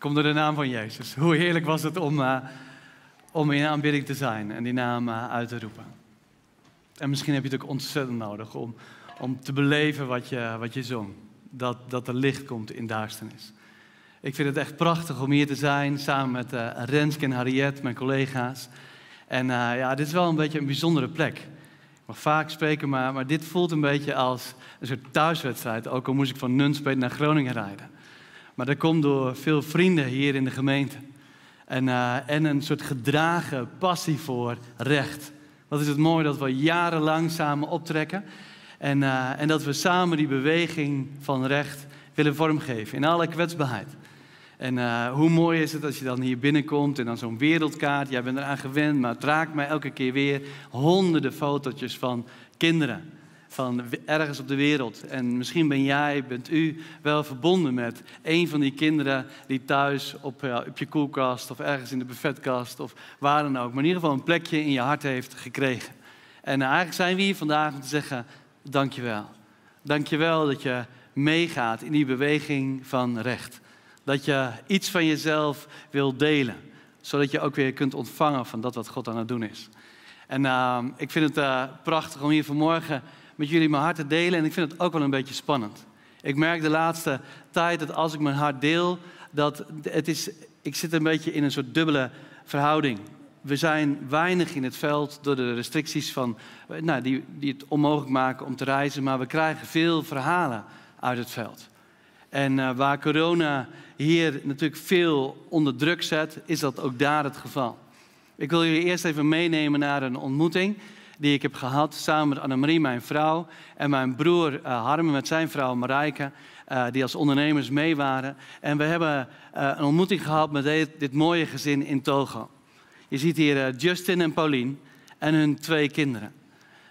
Komt door de naam van Jezus. Hoe heerlijk was het om, uh, om in aanbidding te zijn en die naam uh, uit te roepen. En misschien heb je het ook ontzettend nodig om, om te beleven wat je, wat je zong. Dat, dat er licht komt in duisternis. Ik vind het echt prachtig om hier te zijn samen met uh, Renske en Harriet, mijn collega's. En ja, dit is wel een beetje een bijzondere plek. Ik mag vaak spreken, maar, maar dit voelt een beetje als een soort thuiswedstrijd. Ook al moest ik van Nunspeet naar Groningen rijden. Maar dat komt door veel vrienden hier in de gemeente. En, uh, en een soort gedragen passie voor recht. Wat is het mooi dat we jarenlang samen optrekken. En, uh, en dat we samen die beweging van recht willen vormgeven. In alle kwetsbaarheid. En uh, hoe mooi is het als je dan hier binnenkomt en dan zo'n wereldkaart. Jij bent eraan gewend, maar het raakt mij elke keer weer. Honderden fotootjes van kinderen van ergens op de wereld. En misschien ben jij, bent u wel verbonden met een van die kinderen die thuis op, ja, op je koelkast of ergens in de buffetkast of waar dan ook, maar in ieder geval een plekje in je hart heeft gekregen. En eigenlijk zijn we hier vandaag om te zeggen, dankjewel. Dankjewel dat je meegaat in die beweging van recht. Dat je iets van jezelf wil delen, zodat je ook weer kunt ontvangen van dat wat God aan het doen is. En uh, ik vind het uh, prachtig om hier vanmorgen met jullie mijn hart te delen. En ik vind het ook wel een beetje spannend. Ik merk de laatste tijd dat als ik mijn hart deel, dat het is, ik zit een beetje in een soort dubbele verhouding. We zijn weinig in het veld door de restricties van, nou, die, die het onmogelijk maken om te reizen, maar we krijgen veel verhalen uit het veld. En uh, waar corona hier natuurlijk veel onder druk zet, is dat ook daar het geval. Ik wil jullie eerst even meenemen naar een ontmoeting die ik heb gehad samen met Annemarie, mijn vrouw, en mijn broer uh, Harmen met zijn vrouw Marijke, uh, die als ondernemers mee waren. En we hebben uh, een ontmoeting gehad met dit, dit, mooie gezin in Togo. Je ziet hier Justin en Pauline en hun twee kinderen.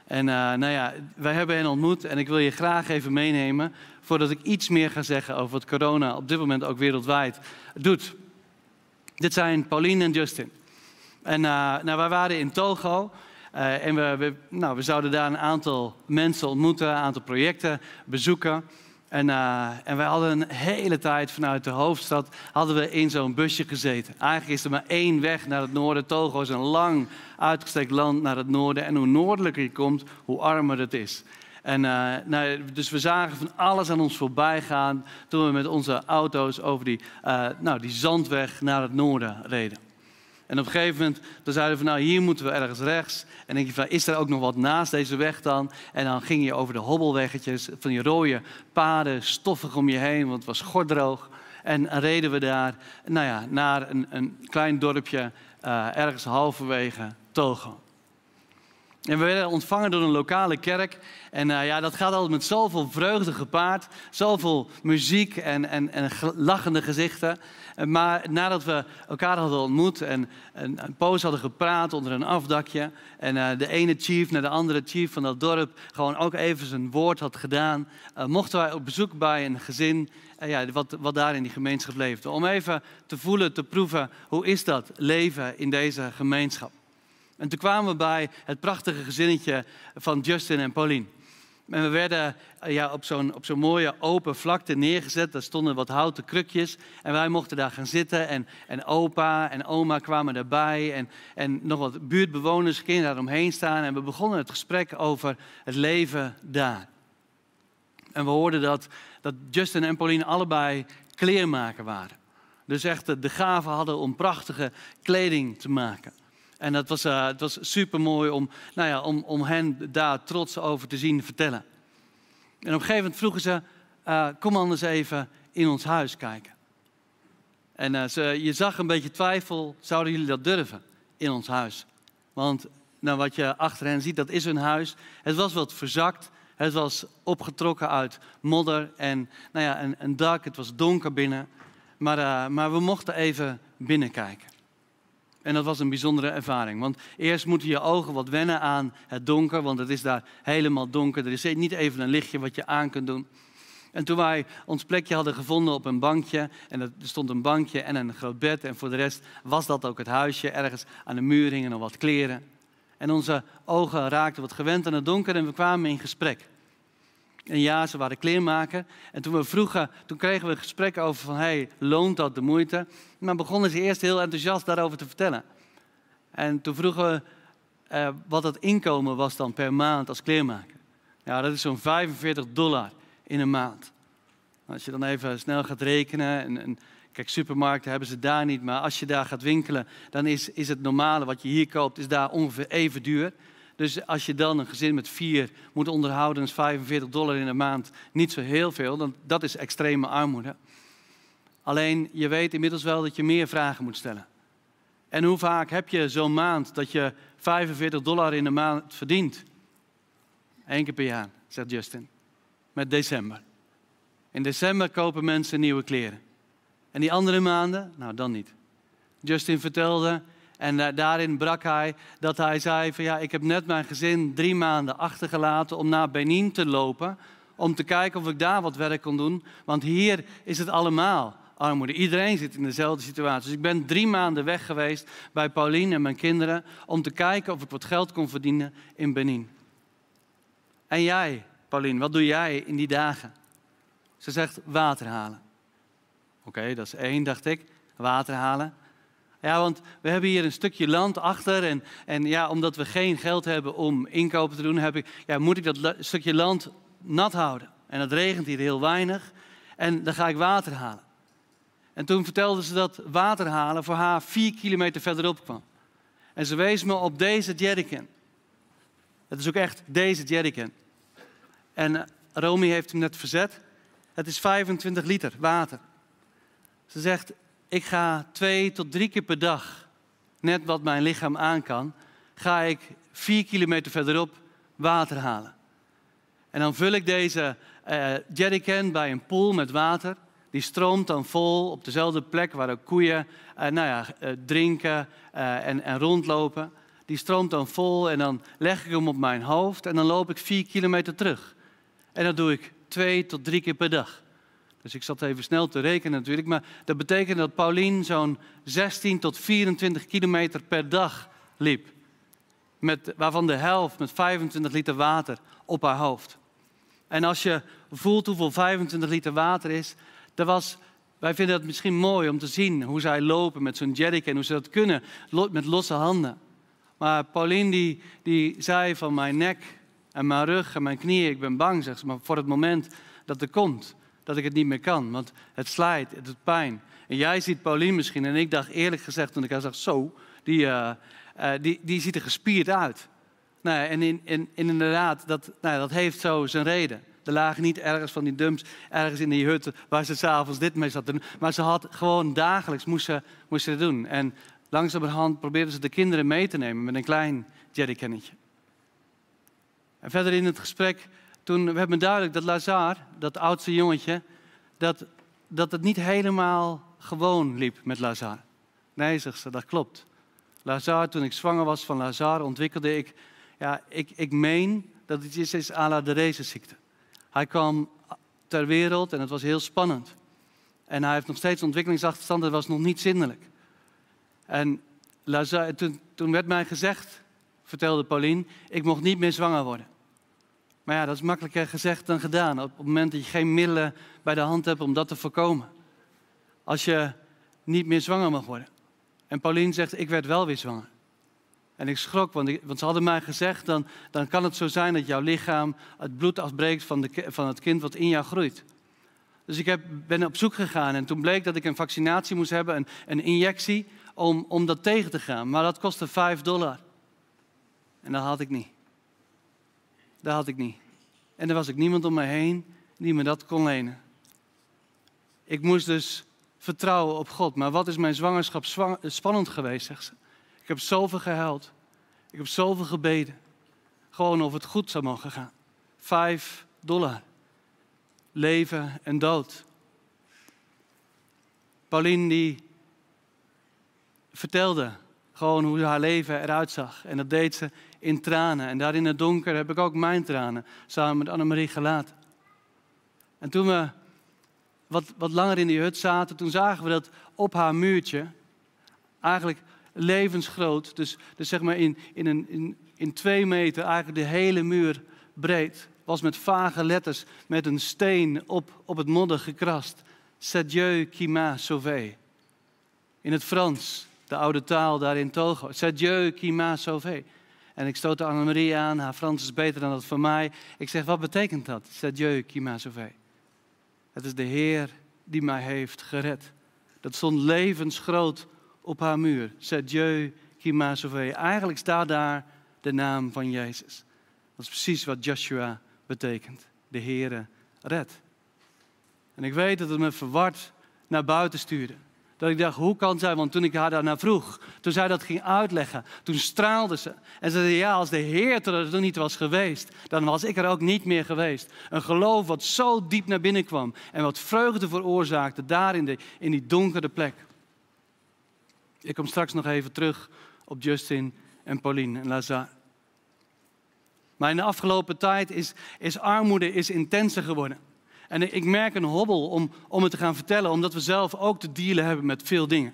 En nou ja, wij hebben hen ontmoet en ik wil je graag even meenemen voordat ik iets meer ga zeggen over wat corona op dit moment ook wereldwijd doet. Dit zijn Pauline en Justin. En nou, wij waren in Togo uh, en we, we, nou, we zouden daar een aantal mensen ontmoeten, een aantal projecten bezoeken. En, uh, en wij hadden een hele tijd vanuit de hoofdstad hadden we in zo'n busje gezeten. Eigenlijk is er maar één weg naar het noorden. Togo is een lang uitgestrekt land naar het noorden. En hoe noordelijker je komt, hoe armer het is. En, uh, nou, dus we zagen van alles aan ons voorbij gaan toen we met onze auto's over die, nou, die zandweg naar het noorden reden. En op een gegeven moment dan zeiden we van nou hier moeten we ergens rechts. En denk je van is er ook nog wat naast deze weg dan? En dan ging je over de hobbelweggetjes van die rode paden, stoffig om je heen, want het was gordroog. En reden we daar nou ja, naar een, een klein dorpje uh, ergens halverwege Togo. En we werden ontvangen door een lokale kerk. En uh, ja, dat gaat altijd met zoveel vreugde gepaard. Zoveel muziek en, en, en lachende gezichten. Maar nadat we elkaar hadden ontmoet en een, een poos hadden gepraat onder een afdakje. En uh, de ene chief naar de andere chief van dat dorp gewoon ook even zijn woord had gedaan. Mochten wij op bezoek bij een gezin ja, wat, wat daar in die gemeenschap leefde. Om even te voelen, te proeven, hoe is dat leven in deze gemeenschap. En toen kwamen we bij het prachtige gezinnetje van Justin en Pauline. En we werden eh, ja, op zo'n zo'n mooie open vlakte neergezet. Daar stonden wat houten krukjes. En wij mochten daar gaan zitten. En, en opa en oma kwamen daarbij. En, en nog wat buurtbewoners gingen daar omheen staan. En we begonnen het gesprek over het leven daar. En we hoorden dat, dat Justin en Pauline allebei kleermaker waren. Dus echt de gave hadden om prachtige kleding te maken. En dat was, uh, het was super mooi om, nou ja, om, om hen daar trots over te zien vertellen. En op een gegeven moment vroegen ze: uh, Kom anders even in ons huis kijken. En uh, je zag een beetje twijfel: zouden jullie dat durven in ons huis? Want nou, wat je achter hen ziet, dat is hun huis. Het was wat verzakt. Het was opgetrokken uit modder en nou ja, een, een dak. Het was donker binnen. Maar, maar we mochten even binnenkijken. En dat was een bijzondere ervaring. Want eerst moeten je ogen wat wennen aan het donker, want het is daar helemaal donker. Er is niet even een lichtje wat je aan kunt doen. En toen wij ons plekje hadden gevonden op een bankje, en er stond een bankje en een groot bed, en voor de rest was dat ook het huisje. Ergens aan de muur hingen nog wat kleren. En onze ogen raakten wat gewend aan het donker en we kwamen in gesprek. En ja, ze waren kleermaker. En toen we vroegen, toen kregen we een gesprek over van, hey, loont dat de moeite? Maar begonnen ze eerst heel enthousiast daarover te vertellen. En toen vroegen we uh, wat het inkomen was dan per maand als kleermaker. Ja, dat is zo'n 45 dollar in een maand. Als je dan even snel gaat rekenen, en, en, kijk, supermarkten hebben ze daar niet, maar als je daar gaat winkelen, dan is, is het normale wat je hier koopt, is daar ongeveer even duur. Dus als je dan een gezin met vier moet onderhouden, is 45 dollar in de maand niet zo heel veel. Dan, dat is extreme armoede. Alleen je weet inmiddels wel dat je meer vragen moet stellen. En hoe vaak heb je zo'n maand dat je 45 dollar in de maand verdient? Eén keer per jaar, zegt Justin. Met december. In december kopen mensen nieuwe kleren. En die andere maanden? Nou, dan niet. Justin vertelde, en daarin brak hij dat hij zei van ja, ik heb net mijn gezin drie maanden achtergelaten om naar Benin te lopen. Om te kijken of ik daar wat werk kon doen. Want hier is het allemaal armoede. Iedereen zit in dezelfde situatie. Dus ik ben drie maanden weg geweest bij Pauline en mijn kinderen om te kijken of ik wat geld kon verdienen in Benin. En jij, Pauline, wat doe jij in die dagen? Ze zegt water halen. Oké, dat is één, dacht ik. Water halen. Ja, want we hebben hier een stukje land achter. En, en ja, omdat we geen geld hebben om inkopen te doen, heb ik, ja, moet ik dat stukje land nat houden. En het regent hier heel weinig. En dan ga ik water halen. En toen vertelde ze dat water halen voor haar vier kilometer verderop kwam. En ze wees me op deze jerrycan. Het is ook echt deze jerrycan. En eh, Romy heeft hem net verzet. Het is 25 liter water. Ze zegt, ik ga twee tot drie keer per dag, net wat mijn lichaam aan kan, ga ik vier kilometer verderop water halen. En dan vul ik deze uh, jerrycan bij een pool met water. Die stroomt dan vol op dezelfde plek waar ook koeien uh, nou ja, uh, drinken en, en rondlopen. Die stroomt dan vol en dan leg ik hem op mijn hoofd en dan loop ik vier kilometer terug. En dat doe ik twee tot drie keer per dag. Dus ik zat even snel te rekenen natuurlijk. Maar dat betekent dat Paulien zo'n 16 tot 24 kilometer per dag liep. Met, waarvan de helft met 25 liter water op haar hoofd. En als je voelt hoeveel 25 liter water is, dat was, wij vinden het misschien mooi om te zien hoe zij lopen met zo'n jerrycan, hoe ze dat kunnen met losse handen. Maar Paulien die, die zei van mijn nek en mijn rug en mijn knieën, ik ben bang, zegt ze, maar voor het moment dat er komt dat ik het niet meer kan. Want het slijt, het doet pijn. En jij ziet Paulien misschien. En ik dacht eerlijk gezegd toen ik haar zag, zo, die, uh, uh, die, die ziet er gespierd uit. Nou, en, in, in, inderdaad, dat, nou, dat heeft zo zijn reden. Er lagen niet ergens van die dumps, ergens in die hut waar ze s'avonds dit mee zat te doen. Maar ze had gewoon dagelijks, moest ze, moest ze doen. En langzamerhand probeerden ze de kinderen mee te nemen met een klein jerrycannetje. En verder in het gesprek toen werd me duidelijk dat Lazar, dat oudste jongetje, dat, dat het niet helemaal gewoon liep met Lazar. Nee, zegt ze, dat klopt. Lazar, toen ik zwanger was van Lazar, ontwikkelde ik, ja, ik, ik meen dat het iets is à de Rezesziekte. Hij kwam ter wereld en het was heel spannend. En hij heeft nog steeds ontwikkelingsachterstand, dat was nog niet zindelijk. En Lazar, toen, toen werd mij gezegd, vertelde Pauline, ik mocht niet meer zwanger worden. Maar ja, dat is makkelijker gezegd dan gedaan. Op het moment dat je geen middelen bij de hand hebt om dat te voorkomen. Als je niet meer zwanger mag worden. En Pauline zegt, ik werd wel weer zwanger. En ik schrok, want, want ze hadden mij gezegd, dan, dan kan het zo zijn dat jouw lichaam het bloed afbreekt van, de, van het kind wat in jou groeit. Dus ik heb, ben op zoek gegaan en toen bleek dat ik een vaccinatie moest hebben, een, een injectie, om, om dat tegen te gaan. Maar dat kostte 5 dollar. En dat had ik niet. Dat had ik niet. En er was ook niemand om me heen die me dat kon lenen. Ik moest dus vertrouwen op God. Maar wat is mijn zwangerschap spannend geweest, zegt ze. Ik heb zoveel gehuild. Ik heb zoveel gebeden. Gewoon of het goed zou mogen gaan. Vijf dollar. Leven en dood. Pauline die vertelde gewoon hoe haar leven eruit zag. En dat deed ze in tranen. En daar in het donker heb ik ook mijn tranen samen met Annemarie gelaten. En toen we wat, wat langer in die hut zaten, toen zagen we dat op haar muurtje, eigenlijk levensgroot, dus, dus zeg maar in, in, een, in, in twee meter, eigenlijk de hele muur breed, was met vage letters met een steen op, op het modder gekrast. C'est Dieu qui m'a sauvé. In het Frans, de oude taal daar in Togo. C'est Dieu qui m'a sauvé. En ik stootte Annemarie aan, haar Frans is beter dan dat van mij. Ik zeg, wat betekent dat? C'est Dieu qui m'a sauvé. Het is de Heer die mij heeft gered. Dat stond levensgroot op haar muur. C'est Dieu qui m'a sauvé. Eigenlijk staat daar de naam van Jezus. Dat is precies wat Joshua betekent. De Heere red. En ik weet dat het me verward naar buiten stuurde. Dat ik dacht, hoe kan zij? Want toen ik haar daarna vroeg, toen zij dat ging uitleggen, toen straalde ze. En ze zei, ja, als de Heer er niet was geweest, dan was ik er ook niet meer geweest. Een geloof wat zo diep naar binnen kwam en wat vreugde veroorzaakte daar in, de, in die donkere plek. Ik kom straks nog even terug op Justin en Pauline en Lazar. Maar in de afgelopen tijd is, is armoede is intenser geworden. En ik merk een hobbel om, om het te gaan vertellen, omdat we zelf ook te dealen hebben met veel dingen.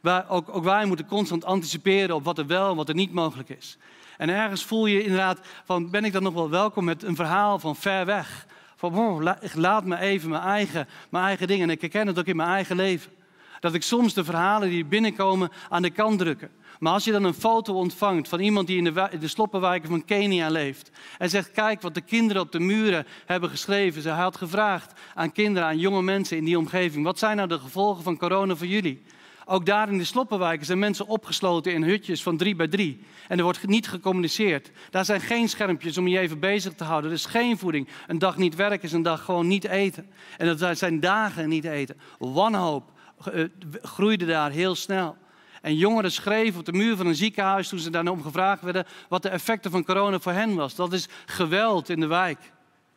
Waar, ook, ook wij moeten constant anticiperen op wat er wel en wat er niet mogelijk is. En ergens voel je inderdaad van, ben ik dan nog wel welkom met een verhaal van ver weg? Van, laat me even mijn eigen, mijn eigen dingen. En ik herken het ook in mijn eigen leven. Dat ik soms de verhalen die binnenkomen aan de kant drukken. Maar als je dan een foto ontvangt van iemand die in de, de sloppenwijken van Kenia leeft. En zegt, kijk wat de kinderen op de muren hebben geschreven. Ze had gevraagd aan kinderen, aan jonge mensen in die omgeving. Wat zijn nou de gevolgen van corona voor jullie? Ook daar in de sloppenwijken zijn mensen opgesloten in hutjes van drie bij drie. En er wordt niet gecommuniceerd. Daar zijn geen schermpjes om je even bezig te houden. Er is geen voeding. Een dag niet werken is een dag gewoon niet eten. En dat zijn dagen niet eten. Wanhoop eh, groeide daar heel snel. En jongeren schreven op de muur van een ziekenhuis toen ze daarom gevraagd werden wat de effecten van corona voor hen was. Dat is geweld in de wijk.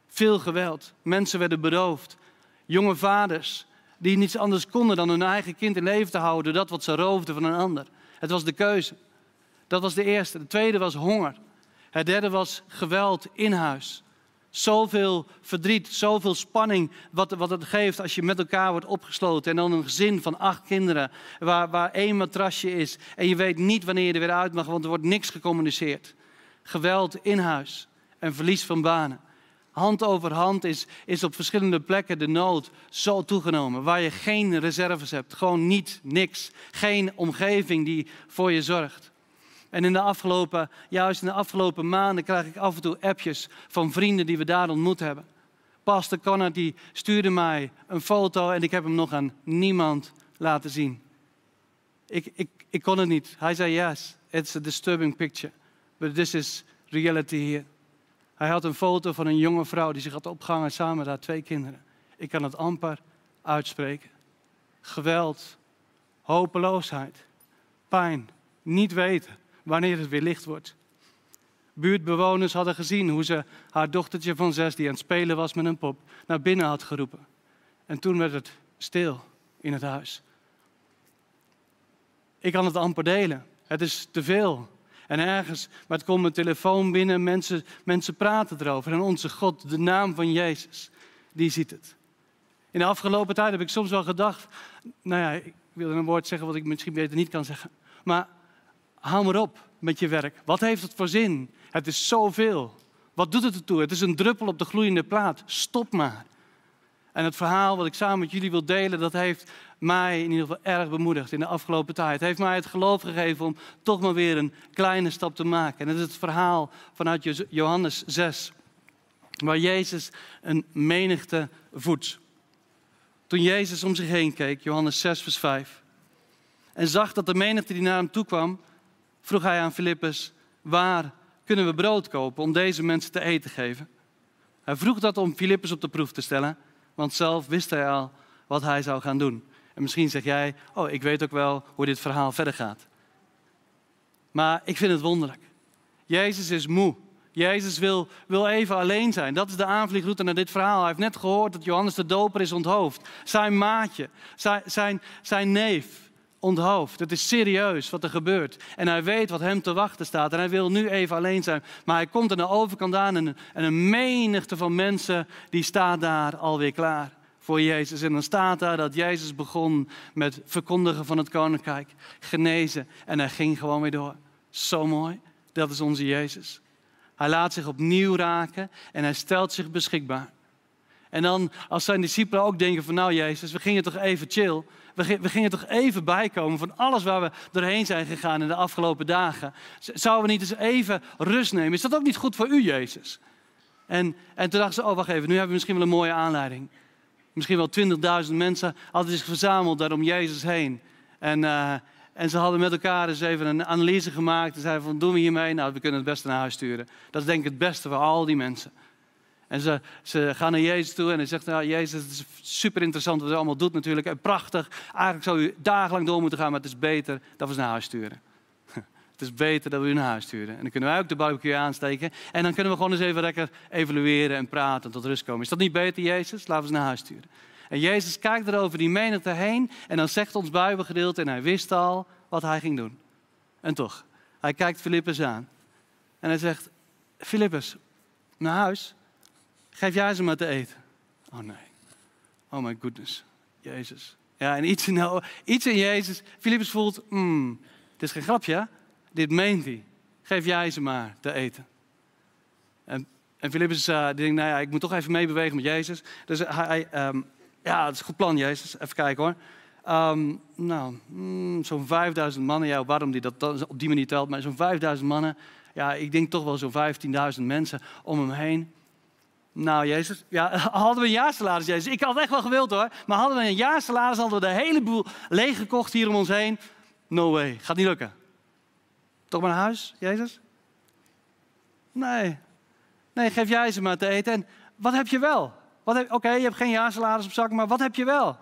Veel geweld. Mensen werden beroofd. Jonge vaders die niets anders konden dan hun eigen kind in leven te houden, dat wat ze roofden van een ander. Het was de keuze. Dat was de eerste. De tweede was honger. Het derde was geweld in huis. Zoveel verdriet, zoveel spanning wat, wat het geeft als je met elkaar wordt opgesloten. En dan een gezin van acht kinderen waar, waar één matrasje is. En je weet niet wanneer je er weer uit mag, want er wordt niks gecommuniceerd. Geweld in huis en verlies van banen. Hand over hand is, is op verschillende plekken de nood zo toegenomen. Waar je geen reserves hebt, gewoon niet, niks. Geen omgeving die voor je zorgt. En in de afgelopen, juist in de afgelopen maanden krijg ik af en toe appjes van vrienden die we daar ontmoet hebben. Pastor Connor die stuurde mij een foto en ik heb hem nog aan niemand laten zien. Ik, ik, ik kon het niet. Hij zei yes, it's a disturbing picture. But this is reality here. Hij had een foto van een jonge vrouw die zich had opgehangen samen met haar twee kinderen. Ik kan het amper uitspreken. Geweld, hopeloosheid, pijn, niet weten wanneer het weer licht wordt. Buurtbewoners hadden gezien hoe ze haar dochtertje van zes, die aan het spelen was met een pop, naar binnen had geroepen. En toen werd het stil in het huis. Ik kan het amper delen. Het is te veel. En ergens, maar het komt mijn telefoon binnen, mensen, mensen praten erover. En onze God, de naam van Jezus, die ziet het. In de afgelopen tijd heb ik soms wel gedacht, nou ja, ik wil een woord zeggen wat ik misschien beter niet kan zeggen. Maar hou maar op met je werk. Wat heeft het voor zin? Het is zoveel. Wat doet het ertoe? Het is een druppel op de gloeiende plaat. Stop maar. En het verhaal wat ik samen met jullie wil delen, dat heeft mij in ieder geval erg bemoedigd in de afgelopen tijd. Het heeft mij het geloof gegeven om toch maar weer een kleine stap te maken. En dat is het verhaal vanuit Johannes 6, waar Jezus een menigte voedt. Toen Jezus om zich heen keek, Johannes 6, vers 5, en zag dat de menigte die naar hem toe kwam, vroeg hij aan Filippus, waar kunnen we brood kopen om deze mensen te eten geven? Hij vroeg dat om Filippus op de proef te stellen, want zelf wist hij al wat hij zou gaan doen. En misschien zeg jij, oh, ik weet ook wel hoe dit verhaal verder gaat. Maar ik vind het wonderlijk. Jezus is moe. Jezus wil, wil even alleen zijn. Dat is de aanvliegroute naar dit verhaal. Hij heeft net gehoord dat Johannes de Doper is onthoofd. Zijn maatje, zijn, zijn, zijn neef onthoofd. Het is serieus wat er gebeurt. En hij weet wat hem te wachten staat. En hij wil nu even alleen zijn. Maar hij komt aan de overkant aan en, en een menigte van mensen die staat daar alweer klaar voor Jezus. En dan staat daar dat Jezus begon met verkondigen van het koninkrijk, genezen en hij ging gewoon weer door. Zo mooi, dat is onze Jezus. Hij laat zich opnieuw raken en hij stelt zich beschikbaar. En dan als zijn discipelen ook denken van nou Jezus, we gingen toch even chill. We, gingen toch even bijkomen van alles waar we doorheen zijn gegaan in de afgelopen dagen. Zouden we niet eens even rust nemen? Is dat ook niet goed voor u Jezus? En, en toen dachten ze, oh wacht even, nu hebben we misschien wel een mooie aanleiding. Misschien wel 20.000 mensen hadden zich verzameld daar om Jezus heen. En, uh, en ze hadden met elkaar eens even een analyse gemaakt. En zeiden van, doen we hiermee? Nou, we kunnen het beste naar huis sturen. Dat is denk ik het beste voor al die mensen. En ze, ze gaan naar Jezus toe en hij zegt, nou Jezus, het is super interessant wat u allemaal doet natuurlijk. En prachtig, eigenlijk zou u dagenlang door moeten gaan, maar het is beter dat we ze naar huis sturen. Het is beter dat we u naar huis sturen. En dan kunnen wij ook de barbecue aansteken. En dan kunnen we gewoon eens even lekker evalueren en praten en tot rust komen. Is dat niet beter, Jezus? Laten we ze naar huis sturen. En Jezus kijkt er over die menigte heen en dan zegt ons Bijbelgedeelte en hij wist al wat hij ging doen. En toch, hij kijkt Filippus aan en hij zegt, Filippus, naar huis, geef jij ze maar te eten. Oh nee, oh my goodness, Jezus. Ja, en iets in, iets in Jezus, Filippus voelt, mm, het is geen grapje, dit meent hij. Geef jij ze maar te eten. En, en Filippus uh, denkt, nou ja, ik moet toch even meebewegen met Jezus. Dus hij, um, ja, dat is een goed plan, Jezus. Even kijken hoor. Um, nou, mm, zo'n 5000 mannen. Ja, waarom die dat op die manier telt, maar zo'n 5000 mannen. Ja, ik denk toch wel zo'n 15.000 mensen om hem heen. Nou, Jezus, ja, hadden we een jaarsalaris, Jezus. Ik had echt wel gewild hoor. Maar hadden we een jaarsalaris, hadden we de hele boel leeggekocht hier om ons heen. No way, gaat niet lukken. Toch maar naar huis, Jezus? Nee. Nee, geef jij ze maar te eten. En wat heb je wel? Oké, je hebt geen jaarsalaris op zak, maar wat heb je wel?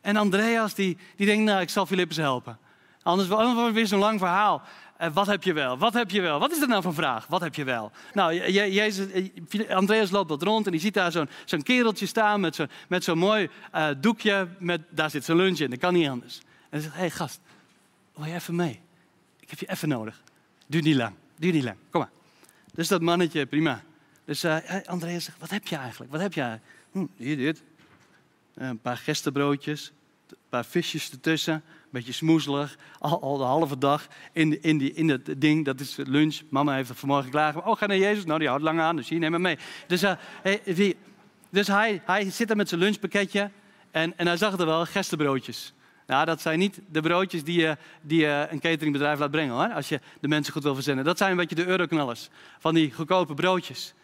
En Andreas die, die denkt, nou, ik zal Filippus helpen. Anders wordt het weer zo'n lang verhaal. Uh, wat heb je wel? Wat heb je wel? Wat is dat nou voor vraag? Wat heb je wel? Nou, je, Jezus, eh, Andreas loopt wat rond en die ziet daar zo'n kereltje staan met zo'n met mooi uh, doekje. Met, daar zit zijn lunch in, dat kan niet anders. En hij zegt, hé hey, gast, wil je even mee? Ik heb je even nodig. Duur niet lang. Duur niet lang. Kom maar. Dus dat mannetje, prima. Dus Andreas zegt, wat heb je eigenlijk? Wat heb je hm, hier dit. Een paar gestenbroodjes. Een paar visjes ertussen. Beetje smoezelig. Al, al de halve dag in, in, die, in het ding. Dat is lunch. Mama heeft vanmorgen klaar. Oh, ga naar Jezus. Nou, die houdt lang aan. Dus hier, neem hem mee. Dus, hey, dus hij, hij zit er met zijn lunchpakketje. En, en hij zag er wel gestenbroodjes. Nou, dat zijn niet de broodjes die je, die je een cateringbedrijf laat brengen hoor. Als je de mensen goed wil verzenden. Dat zijn een beetje de euroknallers. Van die goedkope broodjes.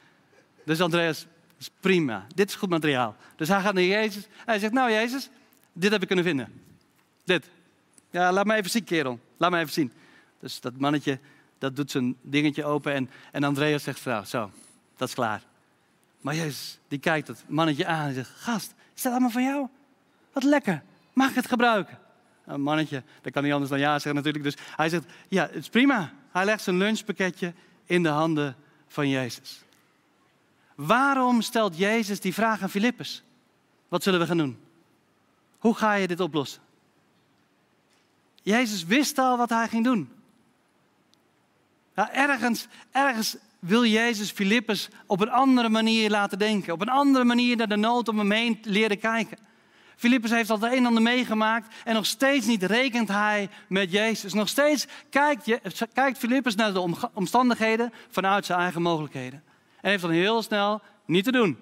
Dus Andreas, is prima. Dit is goed materiaal. Dus hij gaat naar Jezus. Hij zegt, nou Jezus, dit heb ik kunnen vinden. Dit. Ja, laat me even zien kerel. Laat me even zien. Dus dat mannetje, dat doet zijn dingetje open. En, en Andreas zegt, nou zo, dat is klaar. Maar Jezus, die kijkt het mannetje aan en zegt, gast, is dat allemaal van jou? Wat lekker. Mag ik het gebruiken? Een mannetje, dat kan niet anders dan ja zeggen natuurlijk. Dus hij zegt, ja, het is prima. Hij legt zijn lunchpakketje in de handen van Jezus. Waarom stelt Jezus die vraag aan Filippus? Wat zullen we gaan doen? Hoe ga je dit oplossen? Jezus wist al wat hij ging doen. Nou, ergens, ergens wil Jezus Filippus op een andere manier laten denken. Op een andere manier naar de nood om hem heen leren kijken. Filippus heeft al het een en ander meegemaakt en nog steeds niet rekent hij met Jezus. Nog steeds kijkt, kijkt Filippus naar de omstandigheden vanuit zijn eigen mogelijkheden. En heeft dan heel snel niet te doen.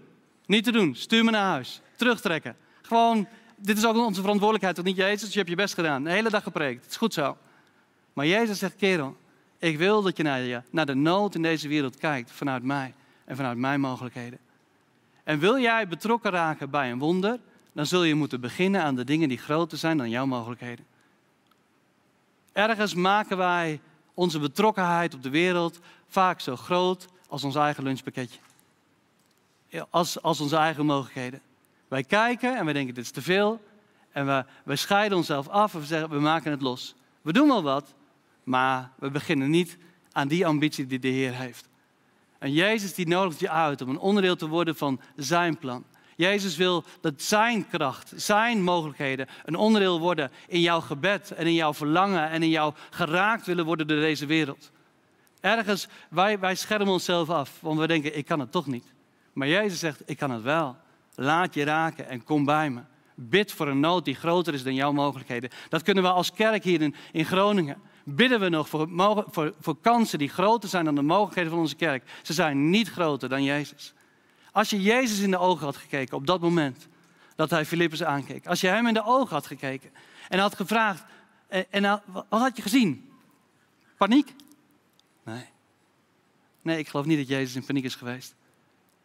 Niet te doen. Stuur me naar huis. Terugtrekken. Gewoon, dit is ook onze verantwoordelijkheid, toch niet Jezus? Je hebt je best gedaan. De hele dag gepreekt. Het is goed zo. Maar Jezus zegt, kerel, ik wil dat je naar, naar de nood in deze wereld kijkt vanuit mij en vanuit mijn mogelijkheden. En wil jij betrokken raken bij een wonder, dan zul je moeten beginnen aan de dingen die groter zijn dan jouw mogelijkheden. Ergens maken wij onze betrokkenheid op de wereld vaak zo groot als ons eigen lunchpakketje. Als, als onze eigen mogelijkheden. Wij kijken en we denken dit is te veel. En we, we scheiden onszelf af en we zeggen we maken het los. We doen wel wat, maar we beginnen niet aan die ambitie die de Heer heeft. En Jezus die nodigt je uit om een onderdeel te worden van zijn plan. Jezus wil dat zijn kracht, zijn mogelijkheden een onderdeel worden in jouw gebed en in jouw verlangen en in jouw geraakt willen worden door deze wereld. Ergens, wij, wij schermen onszelf af, want we denken, ik kan het toch niet. Maar Jezus zegt, ik kan het wel. Laat je raken en kom bij me. Bid voor een nood die groter is dan jouw mogelijkheden. Dat kunnen we als kerk hier in, in Groningen. bidden we nog voor, voor, voor kansen die groter zijn dan de mogelijkheden van onze kerk. Ze zijn niet groter dan Jezus. Als je Jezus in de ogen had gekeken op dat moment dat hij Filippus aankeek. Als je hem in de ogen had gekeken en had gevraagd, en, en wat had je gezien? Paniek? Nee. Nee, ik geloof niet dat Jezus in paniek is geweest.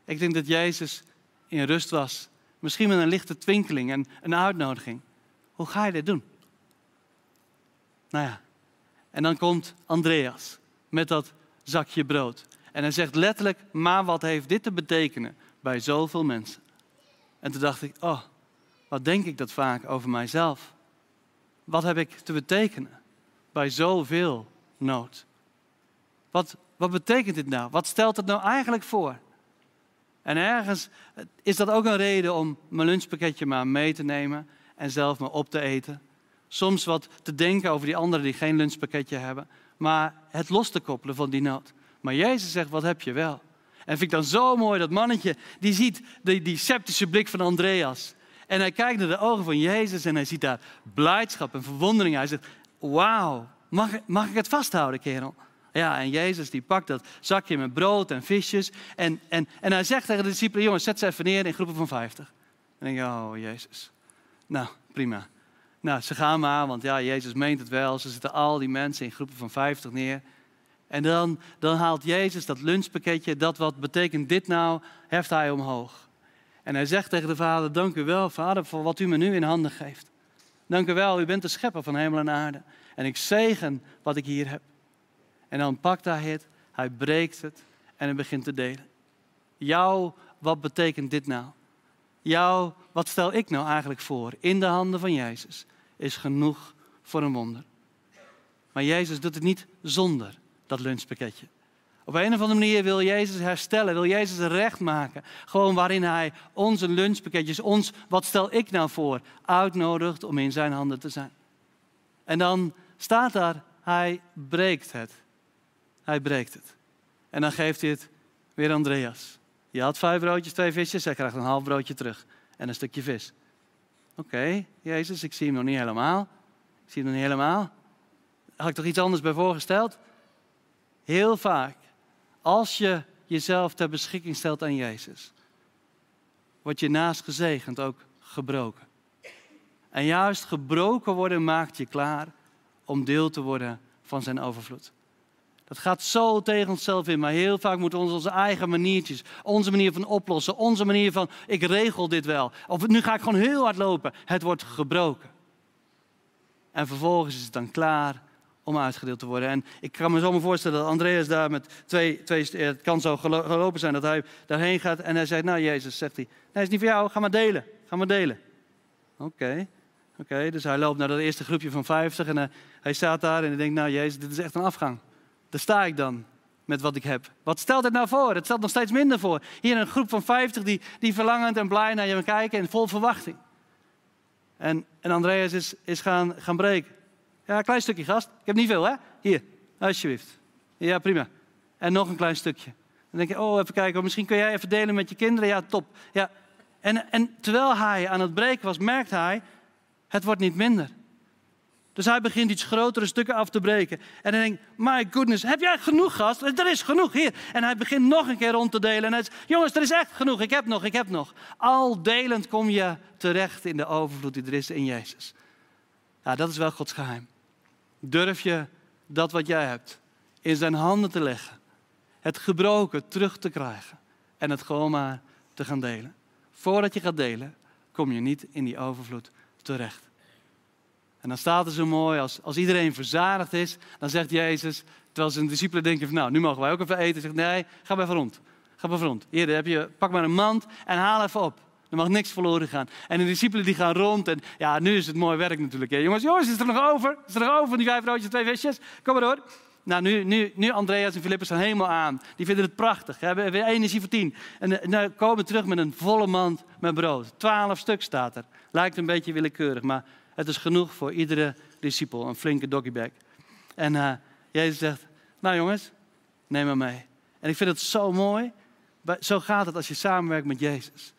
Ik denk dat Jezus in rust was. Misschien met een lichte twinkeling en een uitnodiging. Hoe ga je dit doen? Nou ja, en dan komt Andreas met dat zakje brood. En hij zegt letterlijk, maar wat heeft dit te betekenen bij zoveel mensen? En toen dacht ik, oh, wat denk ik dat vaak over mijzelf? Wat heb ik te betekenen bij zoveel nood? Wat, wat betekent dit nou? Wat stelt het nou eigenlijk voor? En ergens is dat ook een reden om mijn lunchpakketje maar mee te nemen en zelf maar op te eten. Soms wat te denken over die anderen die geen lunchpakketje hebben, maar het los te koppelen van die nood. Maar Jezus zegt, wat heb je wel? En vind ik dan zo mooi dat mannetje, die ziet die, die sceptische blik van Andreas. En hij kijkt naar de ogen van Jezus en hij ziet daar blijdschap en verwondering. Hij zegt, wauw, mag, mag ik het vasthouden, kerel? Ja, en Jezus die pakt dat zakje met brood en visjes. En, en, en hij zegt tegen de discipelen, jongens, zet ze even neer in groepen van 50. En denk ik, oh Jezus. Nou, prima. Nou, ze gaan maar, want ja, Jezus meent het wel. Ze zitten al die mensen in groepen van 50 neer. En dan, dan haalt Jezus dat lunchpakketje, dat wat betekent dit nou, heft hij omhoog. En hij zegt tegen de vader, dank u wel, vader, voor wat u me nu in handen geeft. Dank u wel, u bent de schepper van hemel en aarde. En ik zegen wat ik hier heb. En dan pakt hij het, hij breekt het en hij begint te delen. Jou, wat betekent dit nou? Jou, wat stel ik nou eigenlijk voor in de handen van Jezus, is genoeg voor een wonder. Maar Jezus doet het niet zonder dat lunchpakketje. Op een of andere manier wil Jezus herstellen, wil Jezus recht maken. Gewoon waarin Hij onze lunchpakketjes, ons, wat stel ik nou voor, uitnodigt om in zijn handen te zijn. En dan staat daar, Hij breekt het. Hij breekt het. En dan geeft hij het weer Andreas. Je had vijf broodjes, twee visjes, hij krijgt een half broodje terug. En een stukje vis. Oké, Jezus, ik zie hem nog niet helemaal. Ik zie hem nog niet helemaal. Had ik toch iets anders bij voorgesteld? Heel vaak, als je jezelf ter beschikking stelt aan Jezus, wordt je naast gezegend ook gebroken. En juist gebroken worden maakt je klaar om deel te worden van zijn overvloed. Dat gaat zo tegen onszelf in, maar heel vaak moeten we onze eigen maniertjes, onze manier van oplossen, onze manier van ik regel dit wel. Of nu ga ik gewoon heel hard lopen. Het wordt gebroken. En vervolgens is het dan klaar om uitgedeeld te worden. En ik kan me zo maar voorstellen dat Andreas daar met twee, twee het kan zo gelopen zijn, dat hij daarheen gaat en hij zegt, nou Jezus, zegt hij, nee, is niet voor jou, ga maar delen, ga maar delen. Oké, oké, dus hij loopt naar dat eerste groepje van 50 en hij, hij staat daar en hij denkt, nou Jezus, dit is echt een afgang. Daar sta ik dan met wat ik heb. Wat stelt het nou voor? Het stelt nog steeds minder voor. Hier een groep van 50 die, die verlangend en blij naar je kijken en vol verwachting. En, en Andreas is, is gaan, gaan breken. Ja, klein stukje gast. Ik heb niet veel, hè? Hier, alsjeblieft. Ja, prima. En nog een klein stukje. Dan denk je, oh, even kijken, misschien kun jij even delen met je kinderen. Ja, top. Ja. En, en terwijl hij aan het breken was, merkt hij, het wordt niet minder. Dus hij begint iets grotere stukken af te breken. En hij denkt, my goodness, heb jij genoeg gast? Er is genoeg hier. En hij begint nog een keer rond te delen. En hij zegt, jongens, er is echt genoeg. Ik heb nog, ik heb nog. Al delend kom je terecht in de overvloed die er is in Jezus. Ja, dat is wel Gods geheim. Durf je dat wat jij hebt in zijn handen te leggen. Het gebroken terug te krijgen. En het gewoon maar te gaan delen. Voordat je gaat delen, kom je niet in die overvloed terecht. En dan staat er zo mooi, als, als iedereen verzadigd is, dan zegt Jezus, terwijl zijn discipelen denken van nou, nu mogen wij ook even eten. Zegt nee, ga maar even rond. Ga maar rond. Hier heb je, pak maar een mand en haal even op. Er mag niks verloren gaan. En de discipelen die gaan rond. En ja, nu is het mooi werk natuurlijk. Hè. Jongens, jongens, is er nog over? Is er nog over, die vijf broodjes, twee visjes? Kom maar door. Nou, nu, nu, nu Andreas en Filippus zijn helemaal aan. Die vinden het prachtig. Hebben weer energie voor tien. En uh, nou komen terug met een volle mand met brood. Twaalf stuk staat er. Lijkt een beetje willekeurig, maar het is genoeg voor iedere discipel, een flinke doggybag. En uh, Jezus zegt, nou jongens, neem maar mee. En ik vind het zo mooi. Zo gaat het als je samenwerkt met Jezus.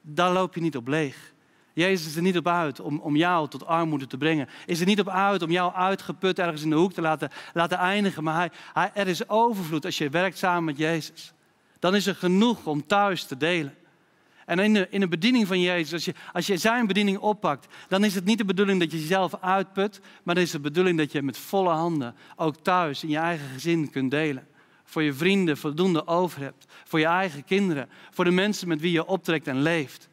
Daar loop je niet op leeg. Jezus is er niet op uit om, om jou tot armoede te brengen. Is er niet op uit om jou uitgeput ergens in de hoek te laten, laten eindigen. Maar hij, hij, er is overvloed als je werkt samen met Jezus. Dan is er genoeg om thuis te delen. En in de, in de bediening van Jezus, als je, als je zijn bediening oppakt, dan is het niet de bedoeling dat je jezelf uitput, maar dan is het de bedoeling dat je met volle handen ook thuis in je eigen gezin kunt delen. Voor je vrienden voldoende over hebt, voor je eigen kinderen, voor de mensen met wie je optrekt en leeft.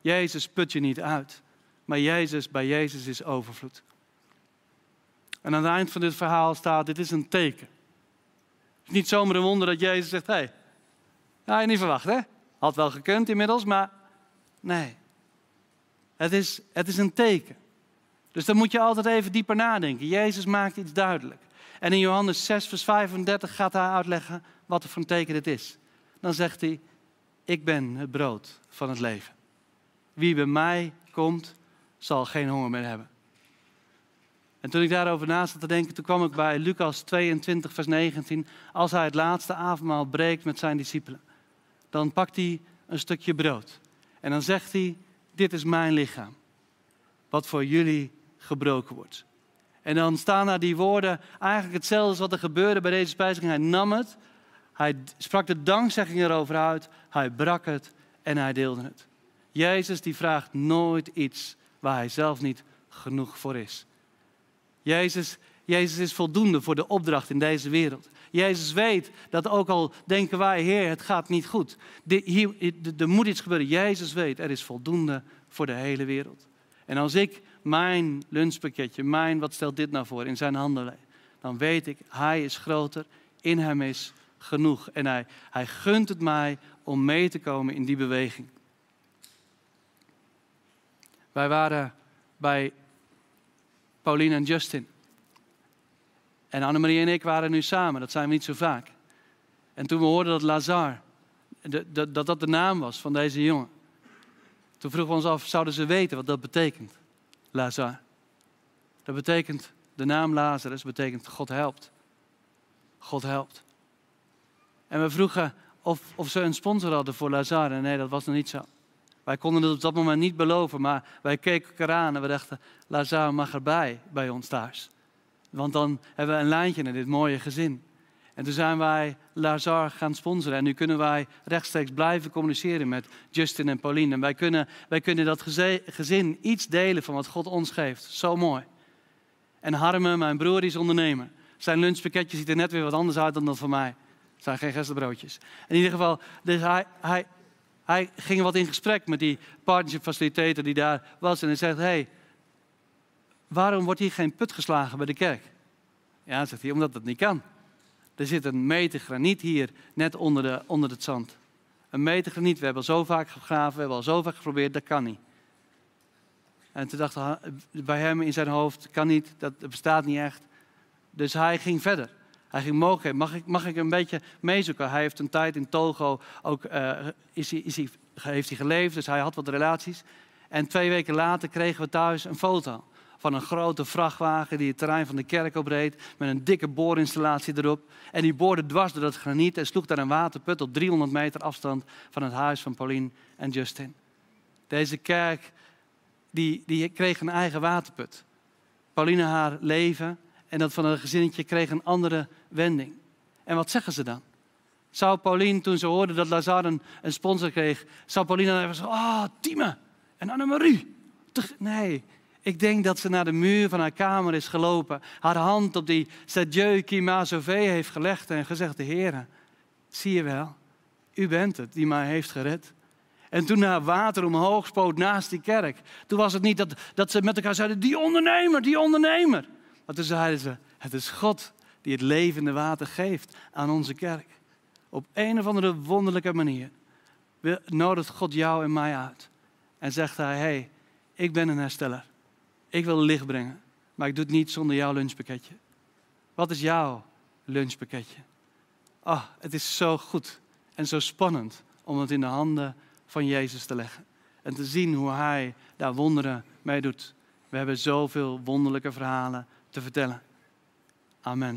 Jezus put je niet uit, maar Jezus, bij Jezus is overvloed. En aan het eind van dit verhaal staat, dit is een teken. Het is niet zomaar een wonder dat Jezus zegt, hé, hey, ja, je niet verwacht hè? Had wel gekund inmiddels, maar nee. Het is, het is een teken. Dus dan moet je altijd even dieper nadenken. Jezus maakt iets duidelijk. En in Johannes 6, vers 35 gaat hij uitleggen wat voor een teken dit is. Dan zegt hij, ik ben het brood van het leven. Wie bij mij komt, zal geen honger meer hebben. En toen ik daarover na zat te denken, toen kwam ik bij Lucas 22, vers 19. Als hij het laatste avondmaal breekt met zijn discipelen, dan pakt hij een stukje brood. En dan zegt hij, dit is mijn lichaam, wat voor jullie gebroken wordt. En dan staan daar die woorden, eigenlijk hetzelfde als wat er gebeurde bij deze spijziging. Hij nam het, hij sprak de dankzegging erover uit, hij brak het en hij deelde het. Jezus die vraagt nooit iets waar hij zelf niet genoeg voor is. Jezus, Jezus is voldoende voor de opdracht in deze wereld. Jezus weet dat ook al denken wij, Heer, het gaat niet goed. er moet iets gebeuren. Jezus weet, er is voldoende voor de hele wereld. En als ik mijn lunchpakketje, mijn, wat stelt dit nou voor, in zijn handen dan weet ik, Hij is groter, in Hem is genoeg. En Hij, hij gunt het mij om mee te komen in die beweging. Wij waren bij Pauline en Justin. En Annemarie en ik waren nu samen, dat zijn we niet zo vaak. En toen we hoorden dat Lazar, dat dat de naam was van deze jongen. Toen vroegen we ons af, zouden ze weten wat dat betekent? Lazar. Dat betekent, de naam Lazarus betekent God helpt. God helpt. En we vroegen of, of ze een sponsor hadden voor Lazar. En nee, dat was nog niet zo. Wij konden het op dat moment niet beloven, maar wij keken elkaar aan en we dachten, Lazar mag erbij bij ons thuis. Want dan hebben we een lijntje naar dit mooie gezin. En toen zijn wij Lazar gaan sponsoren. En nu kunnen wij rechtstreeks blijven communiceren met Justin en Pauline. En wij kunnen, wij kunnen dat gezin iets delen van wat God ons geeft. Zo mooi. En Harme, mijn broer, is ondernemer. Zijn lunchpakketje ziet er net weer wat anders uit dan dat van mij. Het zijn geen gerstebroodjes. In ieder geval, dus hij, hij, hij ging wat in gesprek met die partnership facilitator die daar was. En hij zegt, hey, waarom wordt hier geen put geslagen bij de kerk? Ja, zegt hij, omdat dat niet kan. Er zit een meter graniet hier, net onder, de, onder het zand. Een meter graniet, we hebben al zo vaak gegraven, we hebben al zo vaak geprobeerd, dat kan niet. En toen dacht hij bij hem in zijn hoofd, kan niet, dat bestaat niet echt. Dus hij ging verder. Hij ging mogelijk, mag ik, mag ik een beetje meezoeken? Hij heeft een tijd in Togo ook, uh, is is heeft hij geleefd, dus hij had wat relaties. En twee weken later kregen we thuis een foto van een grote vrachtwagen die het terrein van de kerk opreed. Met een dikke boorinstallatie erop. En die boorde dwars door het graniet en sloeg daar een waterput op 300 meter afstand van het huis van Pauline en Justin. Deze kerk die, die kreeg een eigen waterput. Pauline haar leven en dat van een gezinnetje kreeg een andere wending. En wat zeggen ze dan? Zou Pauline, toen ze hoorde dat Lazar een, een sponsor kreeg, zou Pauline dan even zo, ah, oh, Tieme en Annemarie. Nee, ik denk dat ze naar de muur van haar kamer is gelopen, haar hand op die Sadieu qui m'a heeft gelegd en gezegd, de Heer, zie je wel, u bent het die mij heeft gered. En toen haar water omhoog spoot naast die kerk, toen was het niet dat, dat ze met elkaar zeiden, die ondernemer, die ondernemer. Maar toen zeiden ze, het is God die het levende water geeft aan onze kerk. Op een of andere wonderlijke manier nodigt God jou en mij uit. En zegt hij, hey, ik ben een hersteller. Ik wil licht brengen, maar ik doe het niet zonder jouw lunchpakketje. Wat is jouw lunchpakketje? Ah, oh, het is zo goed en zo spannend om het in de handen van Jezus te leggen. En te zien hoe Hij daar wonderen mee doet. We hebben zoveel wonderlijke verhalen te vertellen. Amen.